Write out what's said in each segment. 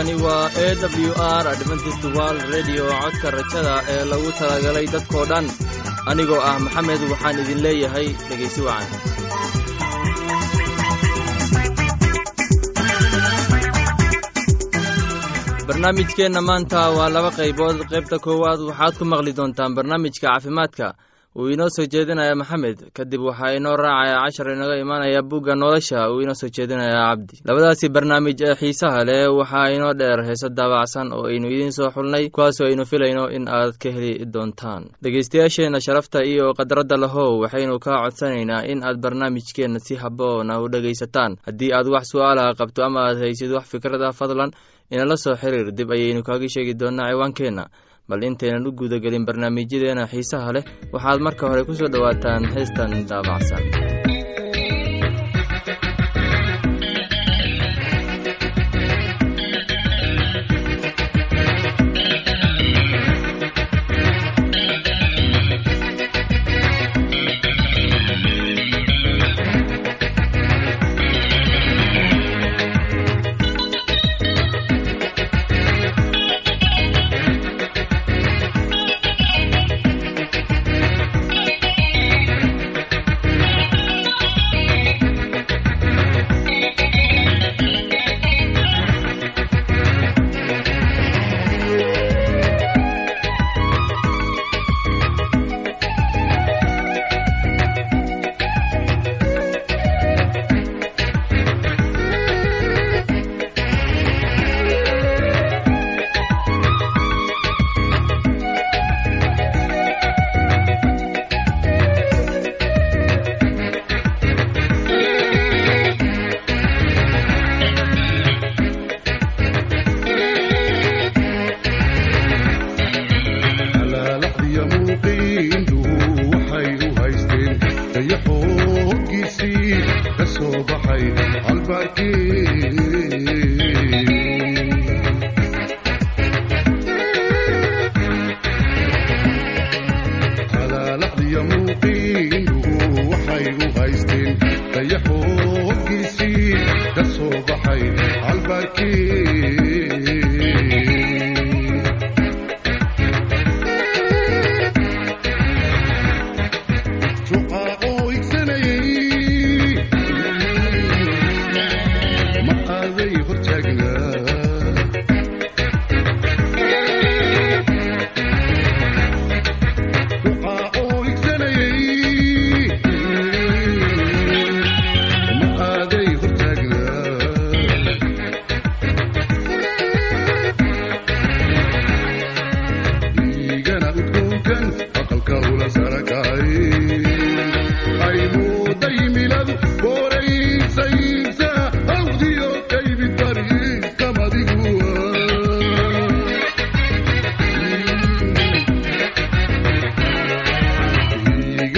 halkani waa e w r adventist world redio codka rajada ee lagu talagalay dadkoo dhan. Anigoo ah maxamed waxaan idin leeyahay dhegaysi wacan. Barnaamijkeenna maanta waa laba qaybood. Qaybta koowaad waxaad ku maqli doontaan barnaamijka caafimaadka uu inoo soo jeedinaya maxamed kadib waxaa inoo raacaya cashar inaga imaanaya bugga nolosha uu inoo soo jeedinaya cabdi. Labadaasi barnaamij ee xiisaha leh waxaa inoo dheer heese daabacsan oo aynu idiin soo xulnay kuwaasoo aynu filayno in aad ka heli doontaan. Dhegeystayaasheenna sharafta iyo khadradda lahow waxaynu kaa codsanaynaa in aad barnaamijkeenna si haboona u dhegaysataan. Haddii aad wax su'aalaha qabto ama aad haysid wax fikrada fadlan inala soo xiriir dib ayaynu kaaga sheegi doonaa ciwaankeenna bal intaynan u guudagelin barnaamijyadeena xiisaha leh. Waxaad marka hore ku soo dhowaataan heestan daabacsan albaabkiisii ka soo baxay albaabkii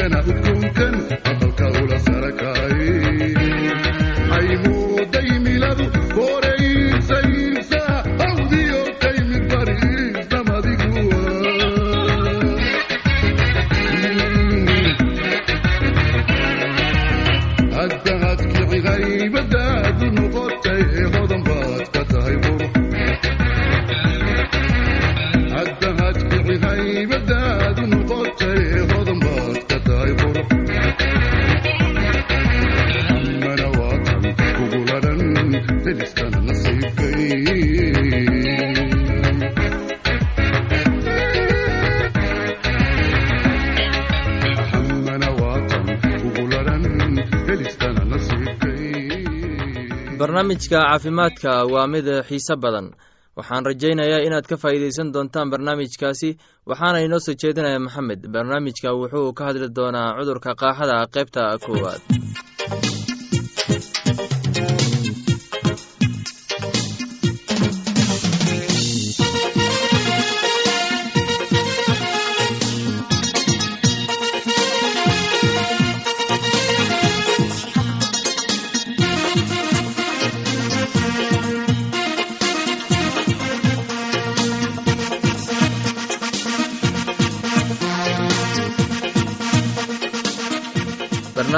كان أكون كان barnaamijka caafimaadka waa mid xiise badan. Waxaan rajaynayaa inaad ka faa'iidaysan doontaan barnaamijkaasi waxaana inoo soo jeedinaya maxamed. Barnaamijka wuxuu ka hadli doonaa cudurka qaaxada qaybta koowaad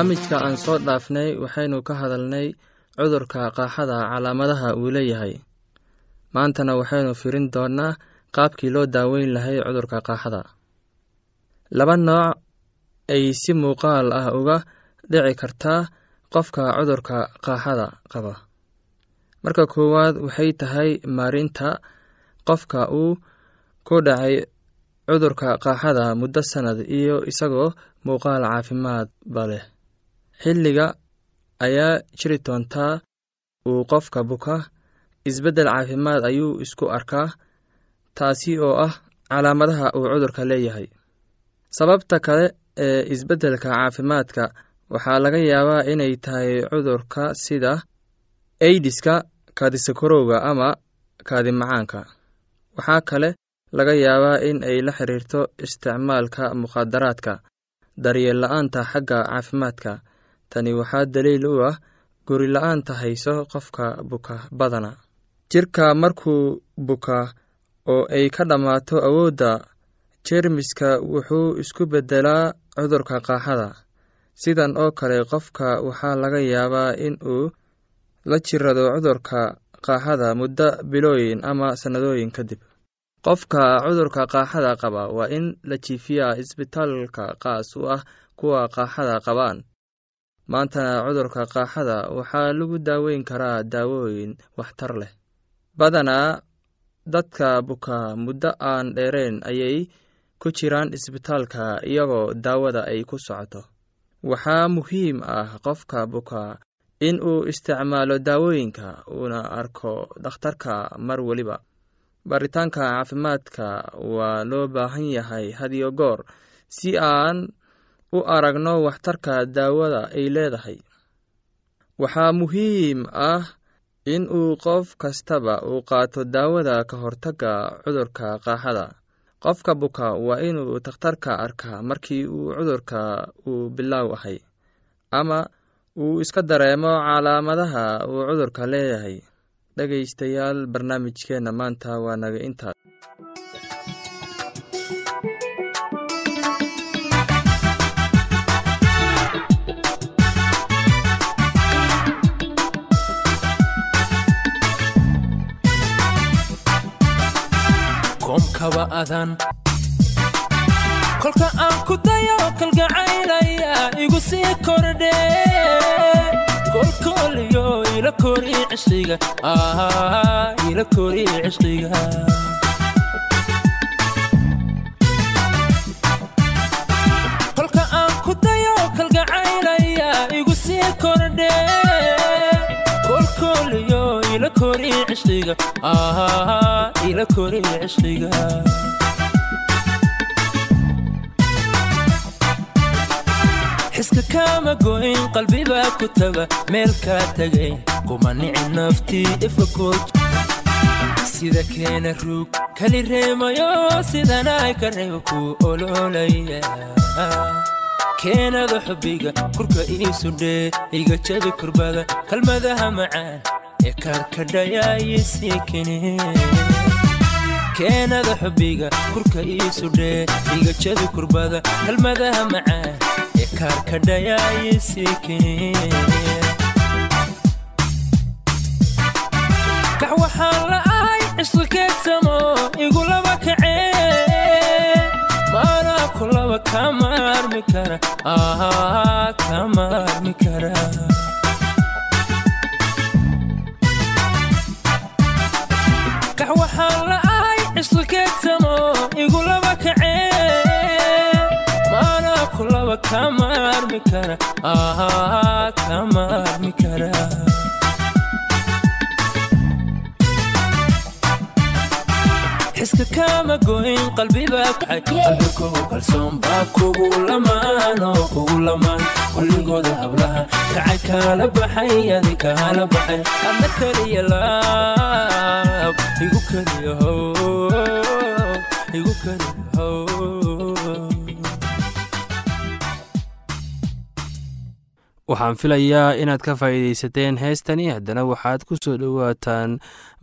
barnaamijka aan soo dhaafnay waxaynu ka hadalnay cudurka qaaxada calaamadaha uu leeyahay. Maantana waxaynu firin doonnaa qaabkii loo daaweyn lahay cudurka qaaxada. Laba nooc ay si muuqaal ah uga dhici kartaa qofka cudurka qaaxada qaba. Marka koowaad waxay tahay maarinta qofka uu ku dhacay cudurka qaaxada muddo sannad iyo isagoo muuqaal caafimaadba leh xilliga ayaa jiri doontaa uu qofka buka isbeddel caafimaad ayuu isku arkaa taasi oo ah calaamadaha uu cudurka leeyahay. Sababta kale ee isbeddelka caafimaadka waxaa laga yaabaa inay tahay cudurka sida aidiska kaadisakarowga ama kaadimacaanka waxaa kale laga yaabaa in ay la xiriirto isticmaalka mukhaadaraadka daryeel la'aanta xagga caafimaadka tani waxaa daliil u ah guri la'aanta hayso qofka buka badana. Jirka markuu buka oo ay ka dhammaato awoodda jeermiska wuxuu isku beddelaa cudurka qaaxada. Sidan oo kale qofka waxaa laga yaabaa in uu la jirado cudurka qaaxada muddo bilooyin ama sannadooyin kadib qofka cudurka qaaxada qaba waa in la jiifiyaa isbitaalka qaas u ah kuwa qaaxada qabaan maantana cudurka qaaxada waxaa lagu daaweyn karaa daawooyin waxtar leh. Badanaa dadka buka muddo aan dheerayn ayay ku jiraan isbitaalka iyagoo daawada ay ku socoto. Waxaa muhiim ah qofka buka in uu isticmaalo daawooyinka uuna arko dhakhtarka mar weliba baritaanka caafimaadka waa loo baahan yahay hadiyo goor si aan u aragno waxtarka daawada ay leedahay. Waxaa muhiim ah in uu qof kastaba uu qaato daawada ka hortagga cudurka qaaxada. Qofka buka waa inuu takhtarka arkaa markii uu cudurka uu bilaaw ahay ama uu iska dareemo calaamadaha uu cudurka leeyahay. Dhegaystayaal barnaamijkeenna maanta waa naga intaas kolka aan ku dayo kalgacaylaya igu sii kordhe. Kolkooliyo ila kori cishqiga kori cishqiga ila kori cishqiga xiska kaama goyn qalbibaa ku taga meel kaa tagayn kuma nici naftii ifakood sida keena ruug kali reemayo sidanay ka reeba ku ololaya keenada xubbiga kurka iisu dhee iga jabi kurbada kalmadaha macaan ee kaarkadhayaayisii kene keenada xubbiga kurka iisu dhee iga jabi kurbada kalmadaha kaarkadhayaayisii kene kax waxaan la'ahay cisqikeedsamo igu laba kacee maanaa ku laba kama armi kara kama armi kara kama armi kara kama armi kara xiska kaama goyn qalbibaa kacay qalbikow kalsoon baa kugu lamaano kugu lamaan kulligooda hablaha kacay kaala baxay adi kaala baxay adna keliya laab igu keliya how igu keliya waxaan filayaa inaad ka faa'iidaysateen heestani. Haddana waxaad ku soo dhowaataan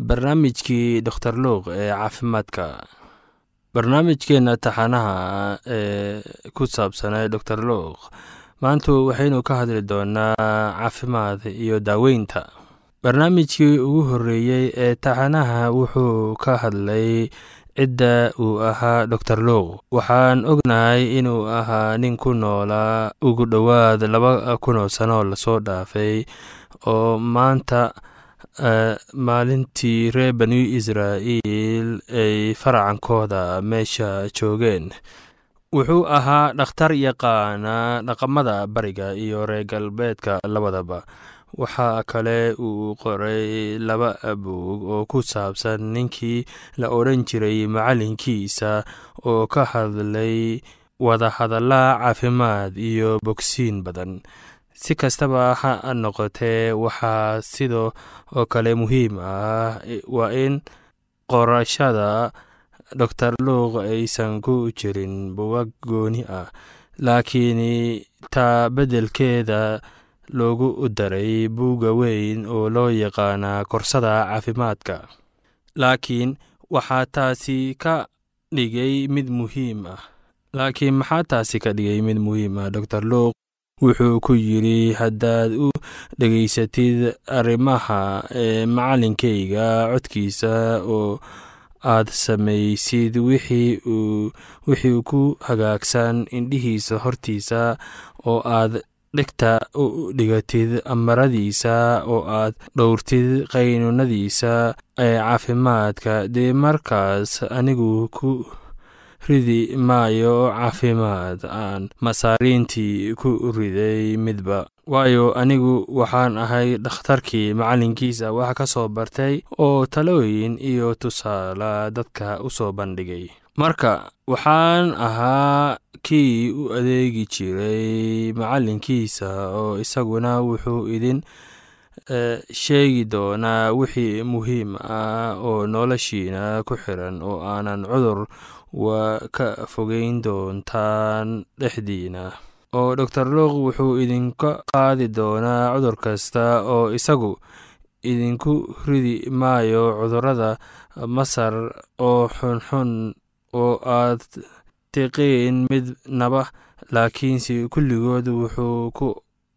barnaamijkii doktor luuq ee caafimaadka. Barnaamijkeenna taxanaha ee ku saabsanay doctor luuq. Maantu waxaynu ka hadli doonaa caafimaad iyo daaweynta. Barnaamijkii ugu horreeyey ee taxanaha wuxuu ka hadlay cidda uu ahaa dor luuq waxaan ognahay inuu ahaa nin ku noolaa ugu dhowaad laba kunoo sanoo la soo dhaafay oo maanta maalintii reer banu israa'iil ay faracankooda meesha joogeen. Wuxuu ahaa dhakhtar yaqaana dhaqamada bariga iyo reer galbeedka labadaba waxaa kale uu qoray laba buug oo ku saabsan ninkii la odhan jiray macallinkiisa oo ka hadlay wadahadalla caafimaad iyo bogsiin badan. Si kastaba ha noqotee waxaa sidoo oo kale muhiim ah waa in qorashada dor luuq aysan ku jirin bugag gooni ah laakiin taa beddelkeeda loogu daray buugga weyn oo loo yaqaana korsada caafimaadka. Laakiin waxaa taasi ka dhigay mid muhiim ah. Laakiin maxaa taasi ka dhigay mid muhiim ah dor luuq wuxuu ku yidri haddaad u dhegaysatid arrimaha ee macallinkayga codkiisa oo aad samaysid wixii ku hagaagsan indhihiisa hortiisa oo aad dhegta u dhigatid amaradiisa oo aad dhowrtid qaynuunadiisa ee caafimaadka. Dee markaas anigu ku ridi maayo caafimaad aan masaariintii ku riday midba. Waayo anigu waxaan ahay dhakhtarkii macallinkiisa wax ka soo bartay oo talooyin iyo tusaale dadka u soo bandhigay marka waxaan ahaa kii u adeegi jiray macallinkiisa oo isaguna wuxuu idin sheegi doonaa wixii muhiim ah oo noloshiina ku xiran oo aanan cudur waa ka fogeyn doontaan dhexdiina. Oo dor luuq wuxuu idinka qaadi doonaa cudur kasta oo isagu idinku ridi maayo cudurrada masar oo xunxun oo aad tiqiin midnaba laakiinse kulligood wuxuu ku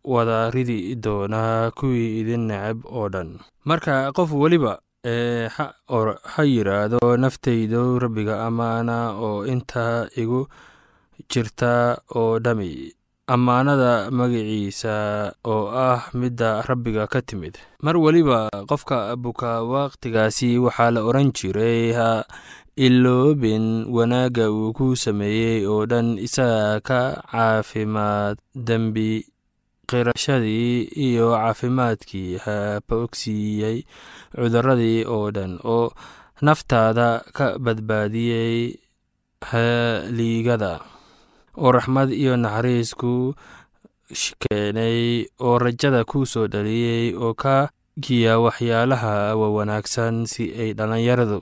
wada ridi doonaa kuwii idin necab oo dhan. Marka qof weliba ee ha yidhaahdo naftaydu rabbiga ammaana oo inta igu jirta oo dhami. Ammaanada magaciisa oo ah midda rabbiga ka timid. Mar weliba qofka buka wakhtigaasi waxaa la odhan jiray ha iloobin wanaagga uu ku sameeyey oo dhan isaga ka caafimaad dembi qirashadii iyo caafimaadkii ha bogsiiyey cuduradii oo dhan oo naftaada ka badbaadiyey haliigada oo raxmad iyo naxariis ku keenay oo rajada ku soo dhaliyey oo ka giya waxyaalaha wawanaagsan si ay dhallinyaradu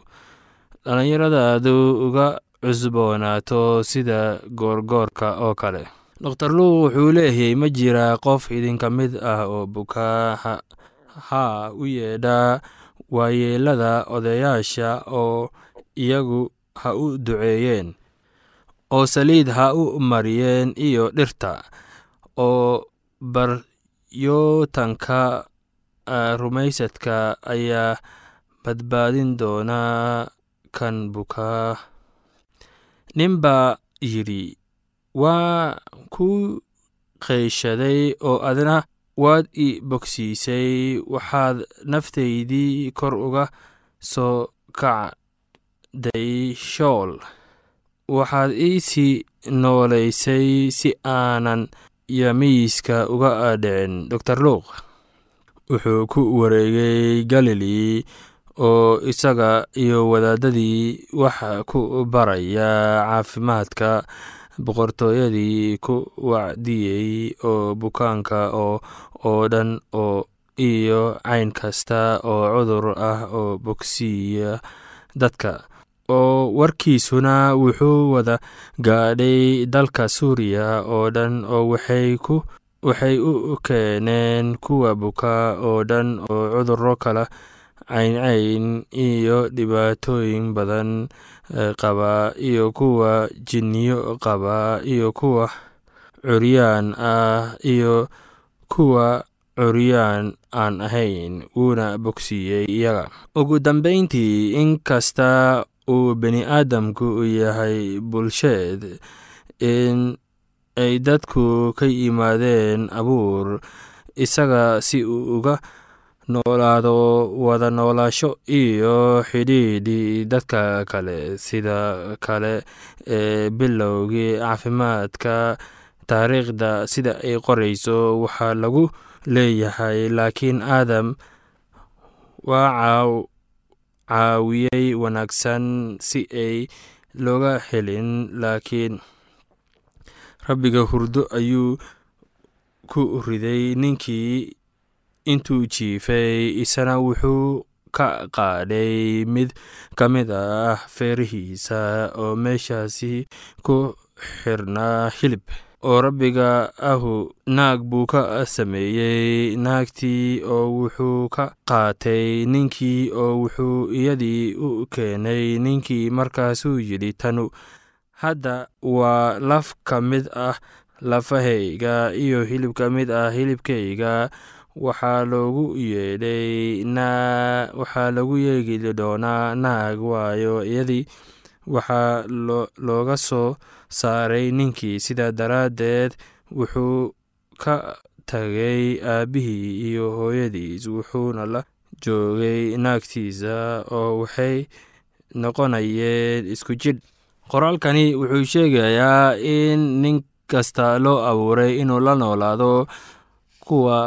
dhallinyaradaadu uga cusboonaato sida goorgoorka oo kale. Dor luuq wuxuu leeyahay ma jiraa qof idinka mid ah oo bukaa ha u yeedhaa waayeelada odayaasha oo iyagu ha u duceeyeen oo saliid ha u mariyeen iyo dhirta oo baryootanka rumaysadka ayaa badbaadin doonaa kan bukaa nin baa yidhi waa ku qayshaday oo adna waad i bogsiisay waxaad naftaydii kor uga soo kacday shool. Waxaad iisii noolaysay si aanan yamiiska uga dhicin dor luuq wuxuu ku wareegay galili oo isaga iyo wadaadadii wax ku baraya caafimaadka boqortooyadii ku wacdiyey oo bukaanka oo dhan oo iyo cayn kasta oo cudur ah oo bogsiiya dadka. Oo warkiisuna wuxuu wada gaadhay dalka suuriya oo dhan oo waxay u keeneen kuwa buka oo dhan oo cuduro kala cayncayn iyo dhibaatooyin badan qaba iyo kuwa jinniyo qaba iyo kuwa curyaan ah iyo kuwa curyaan aan ahayn wuuna bogsiiyey iyaga. Ugu dambeyntii inkasta uu bini aadamku yahay bulsheed in ay dadku ka yimaadeen abuur isaga si uu uga noolaado wada noolaasho iyo xidhiidhi dadka kale sida kale ee bilowgii caafimaadka taariikhda sida ay qorayso waxaa lagu leeyahay laakiin aadam waa caawiyey wanaagsan si ay looga helin laakiin rabbiga hurdo ayuu ku riday ninkii intuu jiifay isana wuxuu ka qaadhay mid ka mid ah feerihiisa oo meeshaasi ku xirnaa hilib. Oo rabbiga ahu naag buu ka sameeyey naagtii oo wuxuu ka qaatay ninkii oo wuxuu iyadii u keenay ninkii markaasuu yidhi tanu hadda waa laf ka mid ah lafahayga iyo hilib ka mid ah hilibkayga waxaa loogu yeegi doonaa naag waayo iyadii waxaa looga soo saaray ninkii. Sidaa daraaddeed wuxuu ka tagay aabbihii iyo hooyadiis wuxuuna la joogay naagtiisa oo waxay noqonayeen isku jidh qoraalkani wuxuu sheegayaa in nin kasta loo abuuray inuu la noolaado kuwa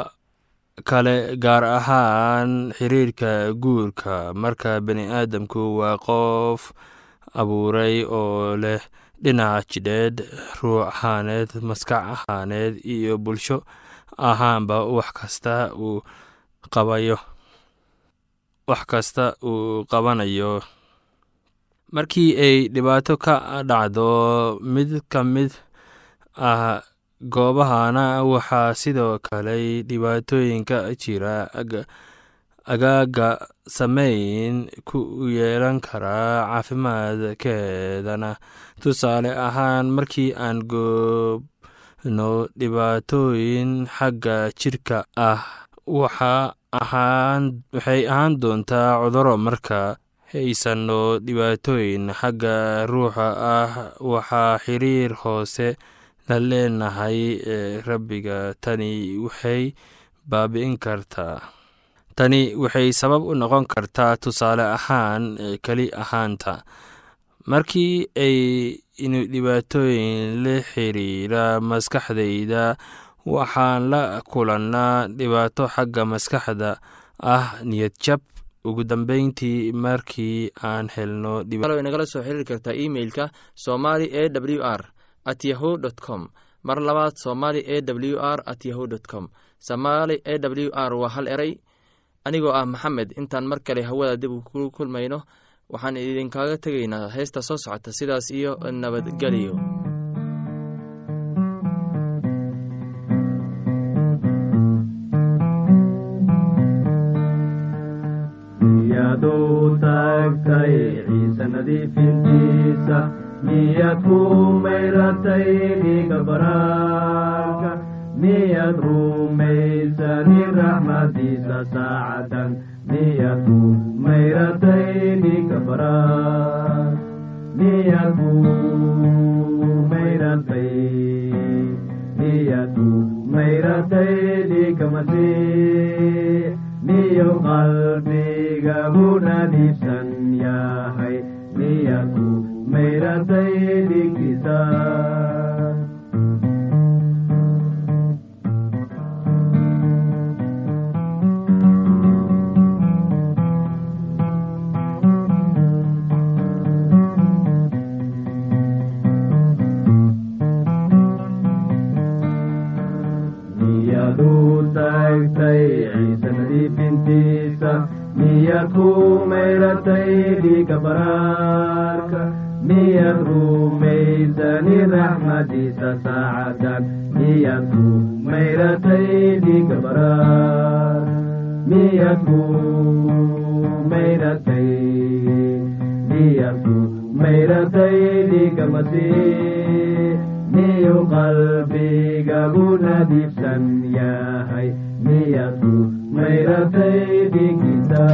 kale gaar ahaan xiriirka guurka. Marka bani aadamku waa qof abuuray oo leh dhinaca jidheed ruux ahaaneed maskax ahaaneed iyo bulsho ahaanba wax kasta uu qabayo wax kasta uu qabanayo. Markii ay dhibaato ka dhacdo mid ka mid ah goobahana waxaa sidoo kale dhibaatooyinka jira. Agaaga sameyn ku yeelan karaa caafimaadkeedana. Tusaale ahaan markii aan goobno dhibaatooyin xagga jirka ah waxay ahaan doontaa cuduro marka haysanno dhibaatooyin. Xagga ruuxa ah waxaa xiriir hoose la leenahay ee rabbiga. Tani waxay baabi'in kartaa. Tani waxay sabab u noqon kartaa tusaale ahaan keli ahaanta. Markii ay inu dhibaatooyin la xiriira maskaxdayda waxaan la kulannaa dhibaato xagga maskaxda ah niyad jab. Ugu dambeyntii markii aan helno nagala soo xiriiri kartaa imeilka somali e w r at yahu com. Mar labaad somali e w r at yahu com. Somali e w r waa hal eray. Anigoo ah maxamed intaan mar kale hawada dib ku kulmayno waxaan idinkaaga tegaynaa. Heesta soo socota sidaas iyo nabadgelyo. Miyaduu taagtay ciise nadiifintiisa miyad ku mayratay dhiiga baraarka miyad rumaysani raxmadiisa saacadan miyad ku mayratay dhiiga baraar miyad ku mayratay miyad ku baraar miyad ku mayratay miyad ku mayratay dhiiga masiix miyu qalbigagu nadiifsan yahay miyaad ku mayratay dhiiggiisa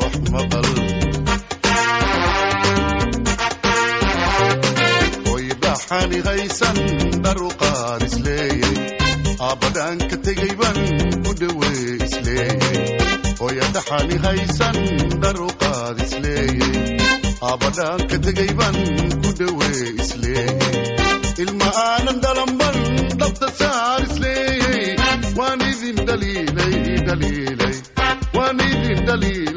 wax maqal oy dhaxani haysan dharuqaad isleeyay aabadhaan ka tegay ban ku dhowee isleeyay oya dhaxani haysan dharuqaad isleeyay aabadhaan ka tegay ban ku dhowee isleeyay ilma aanan dhalanban dhabta saar isleeyay waan idin dhaliilay dhaliilay waan idin dhaliilay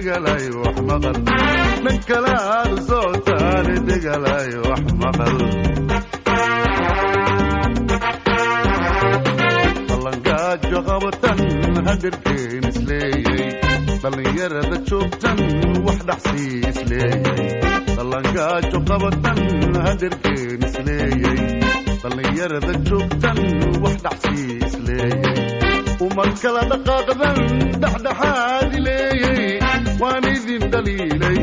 dhegalay wax maqal dhan kalaad sootaane dhegalay wax maqal balangaajo qabatan hagarkeen isleeyay dhallinyarada joogtan wax dhaxsii isleeyay dallangaajo qabatan hagarkeen isleeyay dhallinyarada joogtan wax dhaxsii isleeyay umad kala dhaqaaqdan dhexdhexaadi leeyay. Waan idin dhaliilay